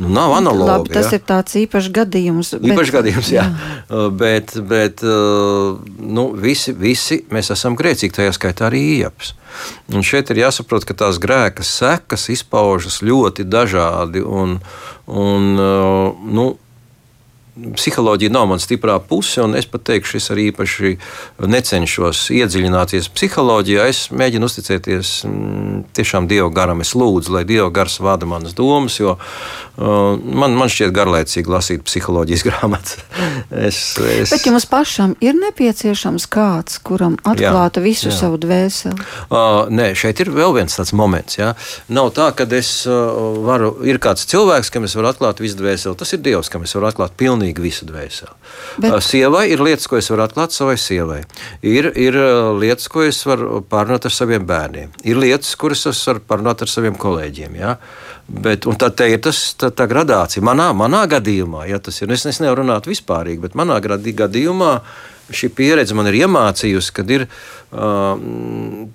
Nu, nav analoga. Labi, tas ja? ir tāds īpašs gadījums. Bet, īpašs gadījums, jā. jā. Uh, bet, bet uh, nu, visi, visi mēs esam grēcīgi, tajā skaitā arī iepas. Un šeit ir jāsaprot, ka tās grēka sekas izpaužas ļoti dažādi. Un, un, uh, nu, psiholoģija nav mana stiprā puse, un es pat teikšu, es arī īpaši necenšos iedziļināties psiholoģijā. Es mēģinu uzticēties mm, tiešām Dieva garam. Es lūdzu, lai Dieva gars vada manas domas, jo man, man šķiet garlaicīgi lasīt psiholoģijas grāmatas. es, es... Bet jums pašam ir nepieciešams kāds, kuram atklātu jā, visu jā. savu dvēseli? Uh, nē, šeit ir vēl viens tāds moments. Jā. Nav tā, ka es uh, varu, ir kāds cilvēks, kam es varu atklāt visu dvēseli. Tas ir Dievs, kam es varu atklāt pilnīgi visu dvēseli. Bet... Sievai ir lietas, ko es varu atklāt savai sievai. Ir, ir lietas, ko es varu pārunāt ar saviem bērniem. Ir lietas, kuras es varu pārunāt ar saviem kolēģiem. Ja? Bet, tā ir tas, tā, tā gradācija. Manā, manā gadījumā, ja tas ir, es, es nevaru runāt vispārīgi, bet manā gadījumā šī pieredze man ir iemācījusi, kad ir. Uh,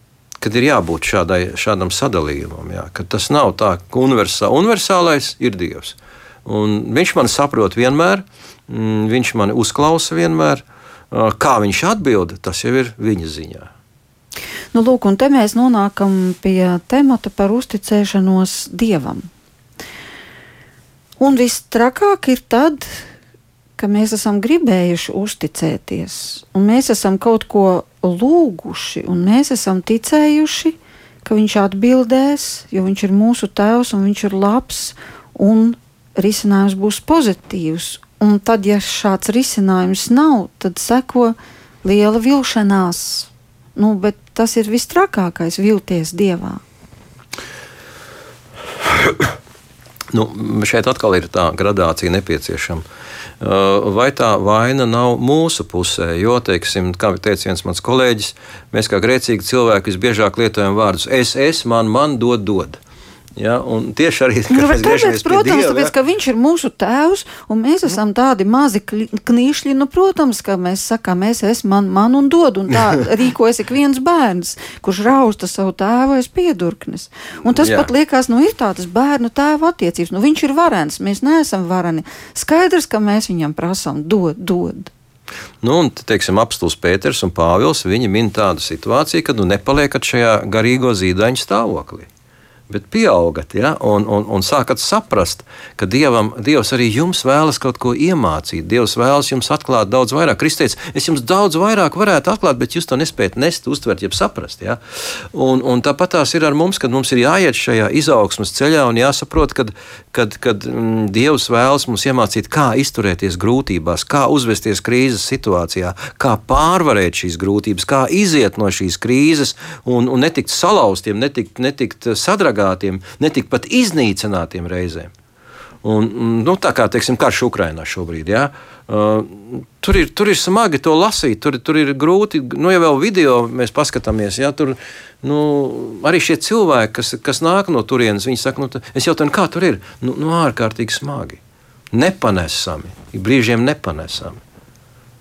kad ir jābūt šādai, šādam sadalījumam. Jā, tas nav tā, ka universā, universālais ir Dievs. Un viņš man saprot vienmēr, mm, viņš mani uzklausa vienmēr. Kā viņš atbild, tas jau ir viņa ziņā. Nu, lūk, un te mēs nonākam pie temata par uzticēšanos Dievam. Un viss trakāk ir tad, ka mēs esam gribējuši uzticēties, un mēs esam kaut ko lūguši, un mēs esam ticējuši, ka viņš atbildēs, jo viņš ir mūsu tēvs un viņš ir labs, un risinājums būs pozitīvs. Un tad, ja šāds risinājums nav, tad seko liela vilšanās. Nu, bet tas ir vistrakākais - vilties dievā. Nu, šeit atkal ir tā gradācija nepieciešama. Uh, vai tā vaina nav mūsu pusē? Jo, teiksim, kā teica viens mans kolēģis, mēs kā grēcīgi cilvēki visbiežāk lietojam vārdus es, es, man, man, dod, dod. Ja, tieši arī nu, tāpēc, protams, tāpēc, ja? ka viņš ir mūsu tēvs, un mēs esam tādi mazi knīšļi. Nu, protams, ka mēs sakām, es esmu man, man un dod, un tā rīkojas ik viens bērns, kurš rausta savu tēvu aiz piedurknes. Un tas Jā. pat liekas, nu, ir tādas bērnu tēva attiecības. Nu, viņš ir varens, mēs neesam vareni. Skaidrs, ka mēs viņam prasām dod, dod. Nu, un, teiksim, apstults Pēters un Pāvils, viņi min tādu situāciju, kad nu nepaliekat šajā garīgo zīdaiņu stāvoklī bet pieaugat ja, un, un, un sākat saprast, ka Dievam, Dievs arī jums vēlas kaut ko iemācīt. Dievs vēlas jums atklāt daudz vairāk. Kristēns, es jums daudz vairāk varētu atklāt, bet jūs to nespējat nest, uztvert, jeb saprast. Ja? Un, un tāpat tās ir ar mums, kad mums ir jāiet šajā izaugsmas ceļā un jāsaprot, kad, kad, kad mm, Dievs vēlas mums iemācīt, kā izturēties grūtībās, kā uzvesties krīzes situācijā, kā pārvarēt šīs grūtības, kā iziet no šīs krīzes un, un netikt salauztiem, netikt, netikt sadragātiem sagātiem, ne tikpat iznīcinātiem reizēm. Un, nu, tā kā teiksim, karš Ukrainā šobrīd. Ja? Uh, tur, ir, tur ir smagi to lasīt, tur, tur ir grūti. Nu, ja vēl video mēs paskatāmies, ja, tur nu, arī šie cilvēki, kas, kas nāk no turienes, viņi saka, nu, es jau tādu kā tur ir. Nu, nu, ārkārtīgi smagi, nepanesami, brīžiem nepanesami.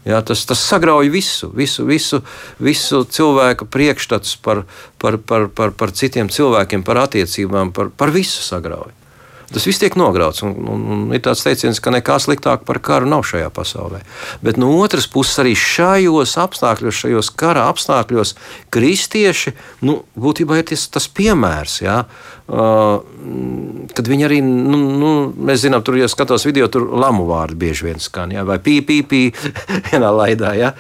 Jā, tas, tas sagrauj visu, visu, visu, visu cilvēku priekšstats par, par, par, par, par citiem cilvēkiem, par attiecībām, par, par visu sagrauj. Tas viss tiek nograuts. Un, un, un ir tāds teiciens, ka nekā sliktāk par karu nav šajā pasaulē. Bet no otras puses, arī šajos apstākļos, šajos kara apstākļos, kristieši nu, būtībā ir ties, tas piemērs. Ja? Uh, kad viņi arī, nu, nu, mēs zinām, tur, ja skatos video, tur lamu vārdi bieži vien skan, ja? vai pī, pī, pī, vienā laidā. Ja?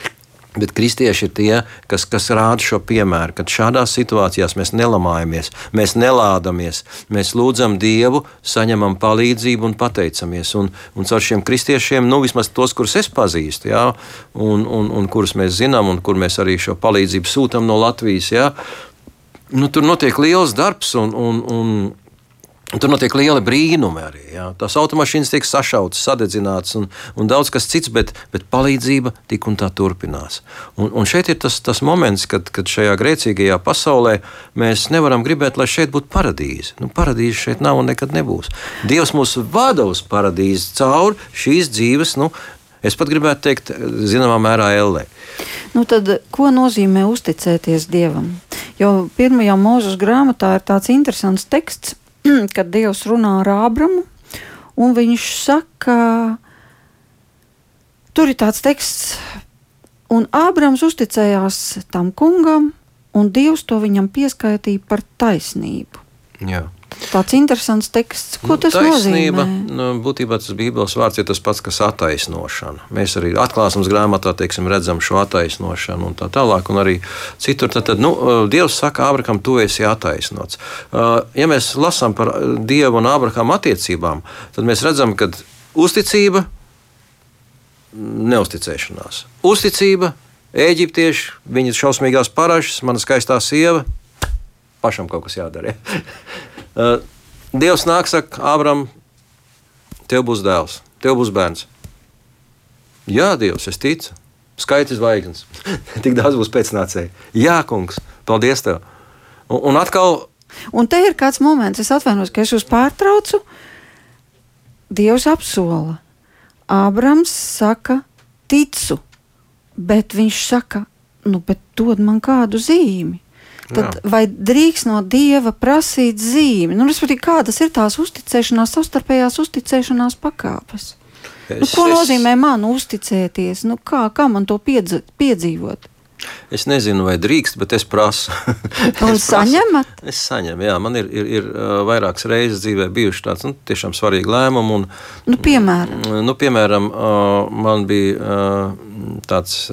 Bet kristieši ir tie, kas, kas rāda šo piemēru, kad šādās situācijās mēs nelamājamies, mēs nelādamies, mēs lūdzam Dievu, saņemam palīdzību un pateicamies. Un, un ar šiem kristiešiem, nu vismaz tos, kurus es pazīstu, jā, un, un, un kurus mēs zinām, un kur mēs arī šo palīdzību sūtām no Latvijas, jā, nu, tur notiek liels darbs. Un, un, un, Tur notiek liela brīnumi arī. Jā. Tās automašīnas tiek sašautas, sadedzinātas un, un daudz kas cits, bet, bet palīdzība tik un tā turpinās. Un, un šeit ir tas, tas moments, kad, kad šajā grēcīgajā pasaulē mēs nevaram gribēt, lai šeit būtu paradīze. Nu, paradīze šeit nav un nekad nebūs. Dievs mūs vada uz paradīzi caur šīs dzīves, nu, es pat gribētu teikt, zināmā mērā, ellē. Nu tad, ko nozīmē uzticēties Dievam? Jo pirmajā mūža grāmatā ir tāds interesants teksts kad Dievs runā ar Ābramu, un viņš saka, tur ir tāds teksts, un Ābrams uzticējās tam kungam, un Dievs to viņam pieskaitīja par taisnību. Jā. Tāds interesants teksts. Ko nu, tas taisnība, nozīmē? Nu, būtībā tas Bībeles vārds ir tas pats, kas attaisnošana. Mēs arī atklāsmes grāmatā teiksim, redzam šo attaisnošanu un tā tālāk. Un arī citur tad, tad, nu, Dievs saka, Ābrakam, tu esi attaisnots. Ja mēs lasām par Dievu un Ābrakam attiecībām, tad mēs redzam, ka uzticība, neusticēšanās. Uzticība, eģiptieši, viņas šausmīgās parašas, mana skaistā sieva, pašam kaut kas jādara. Uh, Dievs nāk, saka, Ābram, tev būs dēls, tev būs bērns. Jā, Dievs, es ticu. Skaits zvaigznes. Tik daudz būs pēcnācēji. Jā, kungs, paldies tev. Un, un atkal. Un te ir kāds moments, es atvainojos, ka es jūs pārtraucu. Dievs apsola. Ābrams saka, ticu. bet viņš saka, nu, bet dod man kādu zīmi. Tad, Jā. vai drīkst no dieva prasīt zīmi? Nu, respektīvi, kādas ir tās uzticēšanās, savstarpējās uzticēšanās pakāpes? Es, nu, ko nozīmē es... man uzticēties? Nu, kā, kā man to piedz, piedzīvot? Es nezinu, vai drīkst, bet es prasu. Un es saņemat? Prasu. Es saņemu, jā, man ir, ir, ir vairākas reizes dzīvē bijuši tāds nu, tiešām svarīgi lēmumi. Un, nu, piemēram, nu, piemēram man bija tāds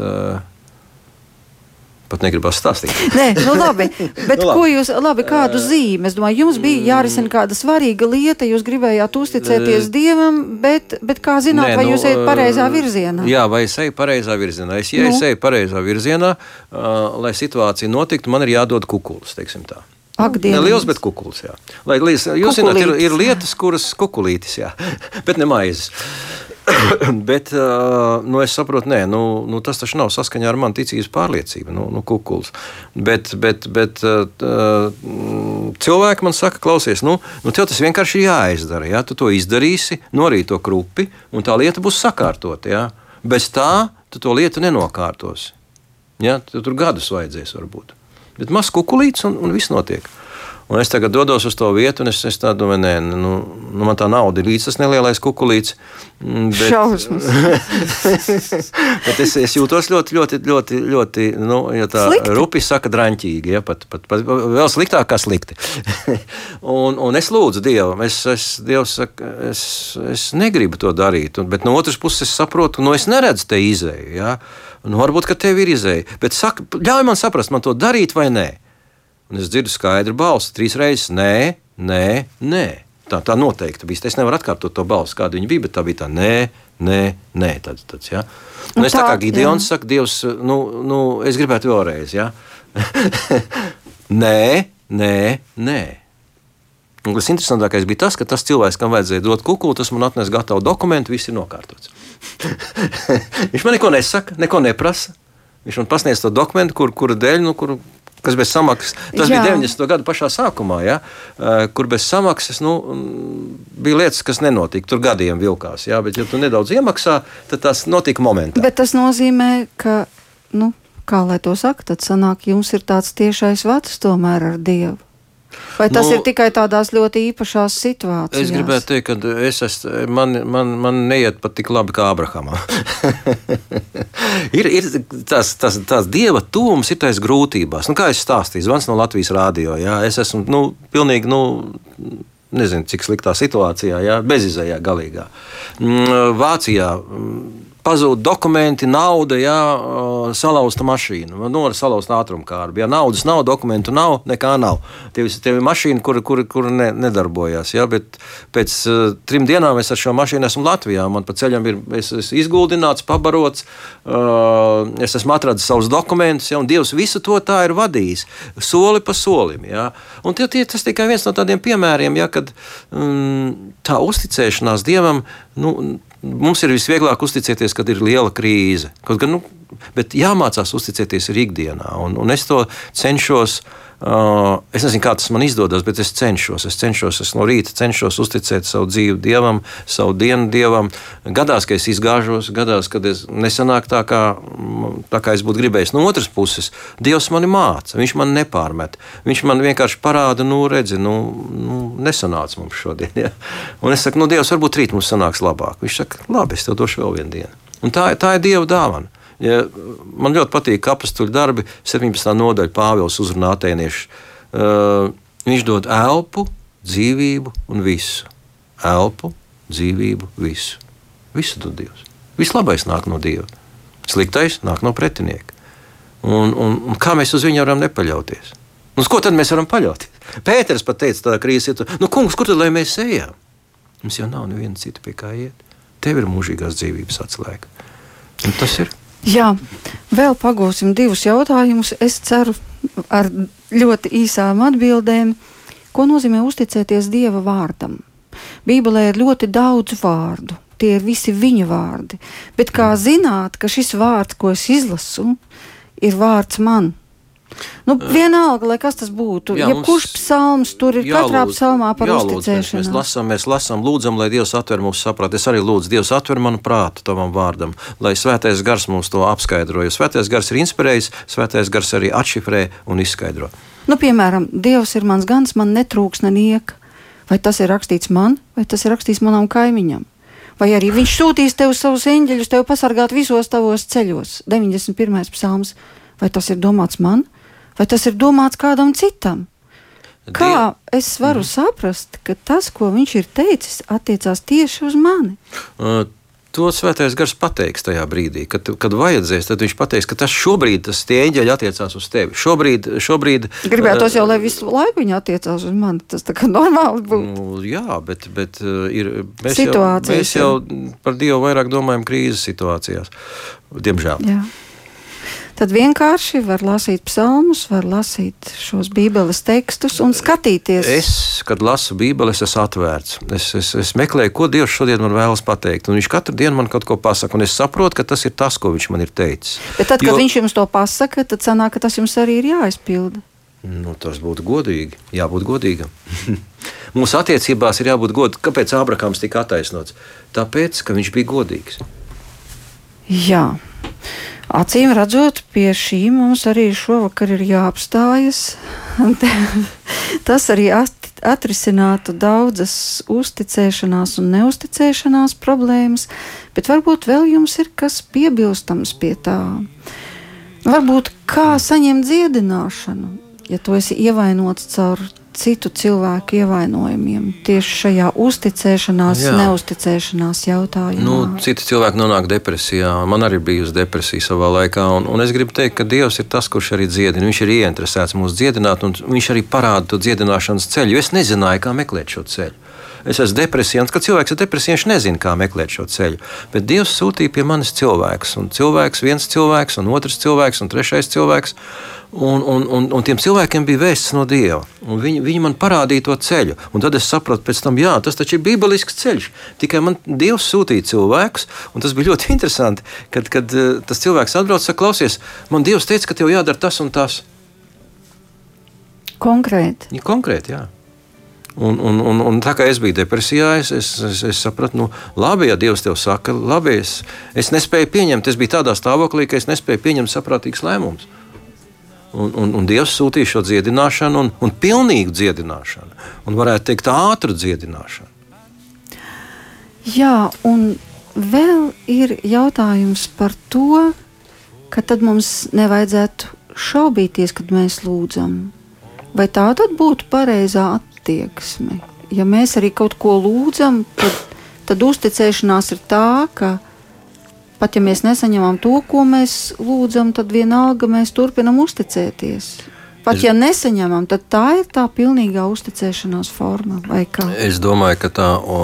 pat negribas stāstīt. Nē, nu labi, bet nu, labi. ko jūs, labi, kādu zīmi? Es domāju, jums bija jārisina kāda svarīga lieta, jūs gribējāt uzticēties Dievam, bet, bet kā zināt, Nē, vai nu, jūs ejat pareizā virzienā? Jā, vai es eju pareizā virzienā? Es, ja nu. es eju pareizā virzienā, uh, lai situācija notiktu, man ir jādod kukulis, teiksim tā. Ak, ne liels, bet kukulis. Jā. Lai, jūs kukulītis. zināt, ir, ir lietas, kuras kukulītis, jā, bet ne maizes. Bet nu, es saprotu, nē, nu, nu, tas taču nav saskaņā ar manu ticības pārliecību, nu, nu kukuls. Bet, bet, bet cilvēki man saka, klausies, nu, nu tev tas vienkārši ir jāizdara. Ja? Tu to izdarīsi, norīt to krupi, un tā lieta būs sakārtota. Ja? Bez tā tu to lietu nenokārtosi. Ja? Tu tur gadus vajadzēs varbūt. Bet maz kukulīts un, un viss notiek. Un es tagad dodos uz to vietu, un es, es tā domāju, nē, nu, nu man tā nauda ir līdz tas nelielais kukurūzs. Mm, bet, Šausmas. bet es, es jūtos ļoti, ļoti, ļoti, ļoti nu, ja tā slikti. rupi saka, drāmķīgi. Ja, pat, pat, pat vēl sliktāk kā slikti. un, un es lūdzu Dievu, es, es, Dievs saka, es, es negribu to darīt, un, bet no otras puses es saprotu, nu es neredzu te izēju. Ja. Nu, varbūt, ka tev ir izēja, bet saka, ļauj man saprast, man to darīt vai nē. Un es dzirdu skaidru balsi, trīs reizes, nē, nē, nē. Tā, tā noteikti bija. Es nevaru atkārtot to balsi, kāda viņa bija, bet tā bija tā, nē, nē, nē. Tāds, tāds, ja? Un es tā, tā kā Gideons saka, Dievs, nu, nu, es gribētu vēlreiz. Ja? nē, nē, nē. Un tas interesantākais bija tas, ka tas cilvēks, kam vajadzēja dot kukulu, tas man atnesa gatavu dokumentu, viss ir nokārtots. Viņš man neko nesaka, neko neprasa. Viņš man pasniedz to dokumentu, kur, kura dēļ, nu, kur, kas bez samaksas, tas Jā. bija 90. gada pašā sākumā, ja, eh, kur bez samaksas nu, bija lietas, kas nenotika. Tur gadiem vilkās, ja, bet, ja tu nedaudz iemaksā, tad tas notika momentā. Bet tas nozīmē, ka, nu, kā lai to saka, tad sanāk, jums ir tāds tiešais vats tomēr ar Dievu. Vai tas nu, ir tikai tādās ļoti īpašās situācijās? Es gribētu teikt, ka es esmu, man, man, man neiet pat tik labi kā Abrahamam. ir ir tas, tas, tas dieva tūms, ir tais grūtībās. Nu, kā es stāstīju, zvans no Latvijas rādio. Jā, es esmu nu, pilnīgi. Nu, Nezinu, cik sliktā situācijā, jā, bezizējā galīgā. Mm, Vācijā mm, pazūd dokumenti, nauda, jā, salauzta mašīna, nora salauzta ātrumkārba. Ja naudas nav, dokumentu nav, nekā nav. Tev ir mašīna, kur, kur, kur ne, nedarbojas. Ja, bet pēc uh, trim dienām es ar šo mašīnu esmu Latvijā. Man pa ceļam ir es, es izguldināts, pabarots, uh, es esmu atradzis savus dokumentus, ja, un Dievs visu to tā ir vadījis, soli pa solim. Ja. Un tie, tie, tas tikai viens no tādiem piemēriem, ja, kad um, tā uzticēšanās Dievam. Nu, mums ir visvieglāk uzticēties, kad ir liela krīze. Kaut gan, nu, jāmācās uzticēties ir ikdienā, un, un es to cenšos. Uh, es nezinu, kā tas man izdodas, bet es cenšos. Es cenšos, es no rīta cenšos uzticēt savu dzīvi dievam, savu dienu dievam. Gadās, ka es izgāžos, gadās, kad es nesanāku tā, kā, tā kā es būtu gribējis. No otras puses, Dievs mani māca, Viņš man nepārmet. Viņš man vienkārši parāda, nu, redzi, nu, nu nesanāca mums šodien. Ja? Un es saku, nu, Dievs, varbūt rīt mums sanāks labāk. Viņš saka, labi, es tev došu vēl vienu dienu. Un tā, tā ir Dieva dāvana. Ja, man ļoti patīk apakstuļu darbi, 17. nodaļa Pāvils uzrunā atēniešu. Uh, viņš dod elpu, dzīvību un visu. Elpu, dzīvību, visu. Visu dod Dievs. Viss labais nāk no Dieva. Sliktais nāk no pretinieka. Un, un, un kā mēs uz viņu varam nepaļauties? Uz ko tad mēs varam paļauties? Pēters pat teica, tā krīze ir. Nu, kungs, kur tad mēs ejam? Mums jau nav neviena cita pie kā iet. Tev ir mūžīgās dzīvības atslēga. Un tas ir. Jā, vēl pagūsim divus jautājumus. Es ceru, ar ļoti īsām atbildēm. Ko nozīmē uzticēties Dieva vārdam? Bībelē ir ļoti daudz vārdu, tie ir visi viņa vārdi. Bet kā zināt, ka šis vārds, ko es izlasu, ir vārds man? Nu, vienalga, lai kas tas būtu. Jā, Jebkurš psalms tur ir jālūdz, katrā psalmā par jālūdz, uzticēšanu. Mēs, mēs lasām, mēs lasām, lūdzam, lai Dievs atver mūsu saprātu. Es arī lūdzu, Dievs atver manu prātu tavam vārdam, lai svētais gars mums to apskaidro. Jo svētais gars ir inspirējis, svētais gars arī atšifrē un izskaidro. Nu, piemēram, Dievs ir mans gans, man netrūks nenieka. Vai tas ir rakstīts man, vai tas ir rakstīts manam kaimiņam? Vai arī viņš sūtīs tev savus eņģeļus, tev pasargāt visos tavos ceļos? 91. psalms. Vai tas ir domāts man? Vai tas ir domāts kādam citam? Kā es varu mm. saprast, ka tas, ko viņš ir teicis, attiecās tieši uz mani? Uh. To svētais gars pateiks tajā brīdī, kad, kad vajadzēs. Tad viņš pateiks, ka tas šobrīd tas tie eņģeļi attiecās uz tevi. Šobrīd, šobrīd gribētos jau, lai visu laiku viņi attiecās uz mani. Tas tā kā normāli būtu. Nu, jā, bet, bet ir, mēs, Situācijas, jau, mēs jau par Dievu vairāk domājam krīzes situācijās. Diemžēl. Jā. Tad vienkārši var lasīt psalmus, var lasīt šos Bībeles tekstus un skatīties. Es, kad lasu Bībeli, es esmu atvērts. Es, es, es meklēju, ko Dievs šodien man vēlas pateikt. Un viņš katru dienu man kaut ko pasaka, un es saprotu, ka tas ir tas, ko viņš man ir teicis. Bet tad, kad jo... viņš jums to pasaka, tad sanāk, ka tas jums arī ir jāizpilda. Nu, tas būtu godīgi. Jābūt godīgam. Mūsu attiecībās ir jābūt godīgam. Kāpēc Ābrahāms tika attaisnots? Tāpēc, ka viņš bija godīgs. Jā. Acīm redzot, pie šī mums arī šovakar ir jāapstājas. Tas arī atrisinātu daudzas uzticēšanās un neusticēšanās problēmas, bet varbūt vēl jums ir kas piebilstams pie tā. Varbūt kā saņemt dziedināšanu, ja tu esi ievainots caur citu cilvēku ievainojumiem tieši šajā uzticēšanās, Jā. neusticēšanās jautājumā. Nu, citi cilvēki nonāk depresijā. Man arī bija depresija savā laikā, un, un es gribu teikt, ka Dievs ir tas, kurš arī dziedina. Viņš ir ieinteresēts mūs dziedināt, un viņš arī parāda to dziedināšanas ceļu. Es nezināju, kā meklēt šo ceļu. Es esmu depresijā, un kad cilvēks ir depresijā, viņš nezina, kā meklēt šo ceļu. Bet Dievs sūtīja pie manis cilvēkus, un cilvēks, viens cilvēks, un otrs cilvēks, un trešais cilvēks. Un, un, un, un tiem cilvēkiem bija vēsts no Dieva. Viņi, viņi man parādīja to ceļu. Un tad es sapratu, pēc tam, jā, tas taču ir bībelisks ceļš. Tikai man Dievs sūtīja cilvēkus, un tas bija ļoti interesanti, kad, kad uh, tas cilvēks atbrauc un saka, klausies, man Dievs teica, ka tev jādara tas un tas. Konkrēti. Ja, konkrēti, jā. Un, un, un, un tā kā es biju depresijā, es, es, es, es sapratu, nu, labi, ja Dievs tev saka, labi, es, es nespēju pieņemt, es biju tādā stāvoklī, ka es nespēju pieņemt saprātīgus lēmumus. Un, un, un Dievs sūtīja šo dziedināšanu, un, un pilnīgu dziedināšanu, un varētu teikt, ātru dziedināšanu. Jā, un vēl ir jautājums par to, ka tad mums nevajadzētu šaubīties, kad mēs lūdzam. Vai tā tad būtu pareizā attieksme? Ja mēs arī kaut ko lūdzam, tad, tad uzticēšanās ir tā, ka Pat ja mēs nesaņemam to, ko mēs lūdzam, tad vienalga mēs turpinam uzticēties. Pat es, ja nesaņemam, tad tā ir tā pilnīgā uzticēšanās forma. Es domāju, ka tā, o,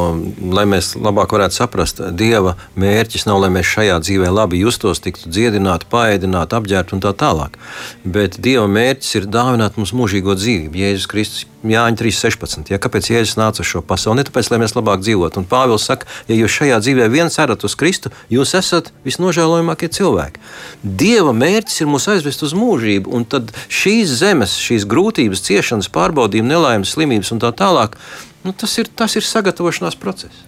lai mēs labāk varētu saprast, Dieva mērķis nav, lai mēs šajā dzīvē labi justos, tiktu dziedināti, paēdināti, apģērbti un tā tālāk. Bet Dieva mērķis ir dāvināt mums mūžīgo dzīvību. Jēzus Kristus Jāņa 3.16. Ja, kāpēc Jēzus nāca uz šo pasauli? Ne tāpēc, lai mēs labāk dzīvotu. Un Pāvils saka, ja jūs šajā dzīvē viens cerat uz Kristu, jūs esat visnožēlojamākie cilvēki. Dieva mērķis ir mūs aizvest uz mūžību, un tad šīs zemes, šīs grūtības, ciešanas, pārbaudījumi, nelaimes, slimības un tā tālāk, nu, tas, ir, tas ir sagatavošanās process.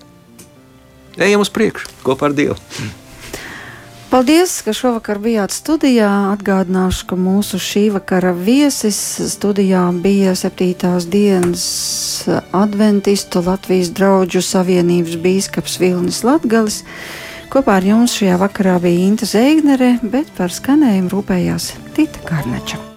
Ejam uz priekšu kopā ar Dievu. Paldies, ka šovakar bijāt studijā. Atgādināšu, ka mūsu šī vakara viesis studijā bija 7. dienas adventistu Latvijas draugu savienības bīskaps Vilnis Latgalis. Kopā ar jums šajā vakarā bija Inta Zeignere, bet par skanējumu rūpējās Tita Karnača.